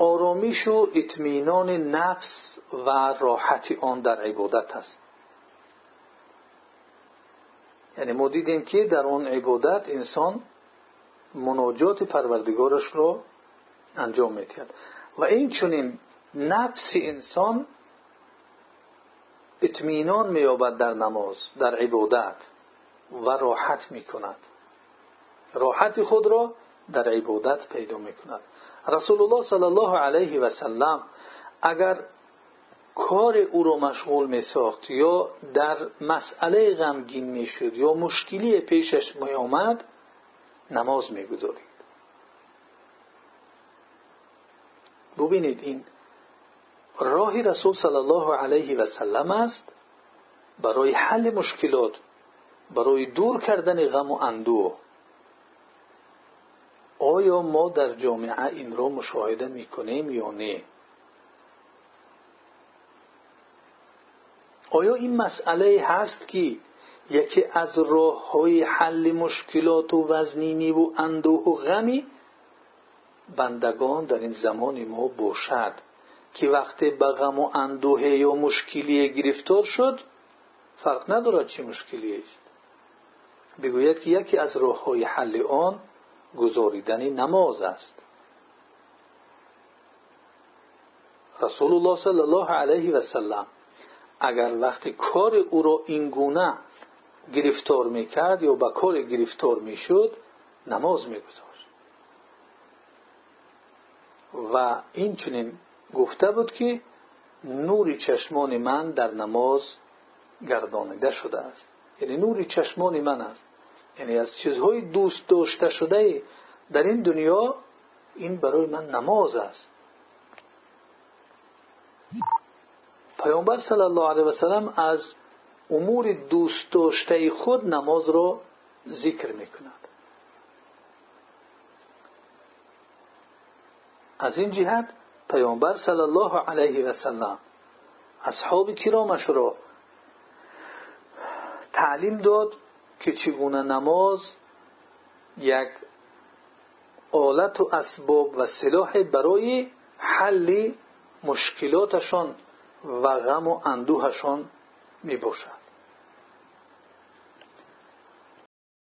آرامش و اطمینان نفس و راحت آن در عبادت است. یعنی ما که در آن عبادت انسان مناجات پروردگارش رو انجام می‌دهد. و این چونین نفس انسان اطمینان مییابد در نماز در عبادت و راحت می‌کند. راحت خود را در عبادت پیدا می‌کند. رسول الله صلی الله علیه و سلم اگر کار او را مشغول می ساخت یا در مسئله غمگین می شد یا مشکلی پیشش می آمد نماز می گذارید ببینید این راه رسول صلی الله علیه و سلم است برای حل مشکلات برای دور کردن غم و اندوه. آیا ما در جامعه این را مشاهده می‌کنیم یا نه؟ آیا این مسئله هست که یکی از راه های حل مشکلات و وزنینی و اندوه و غمی؟ بندگان در این زمان ما باشد که وقتی به غم و اندوه یا مشکلی گرفتار شد فرق ندارد چه مشکلی است. بگوید که یکی از راه های حل آن گذاریدن نماز است. رسول الله صلی الله علیه و سلم اگر وقتی کار او را این گونه گرفتار می‌کرد یا به کار گرفتار می‌شد نماز میگذاشت. و این چنین گفته بود که نور چشمان من در نماز گردانیده شده است. یعنی نور چشمان من است. یعنی از چیزهای دوست داشته شده در این دنیا این برای من نماز است. پیامبر صلی الله علیه و سلم از امور دوست داشته خود نماز را ذکر می‌کند. از این جهت پیامبر صلی الله علیه و سلم اصحاب کرامش را تعلیم داد که چگونه نماز یک آلت و اسباب و سلاح برای حل مشکلاتشان و غم و اندوهشان می باشد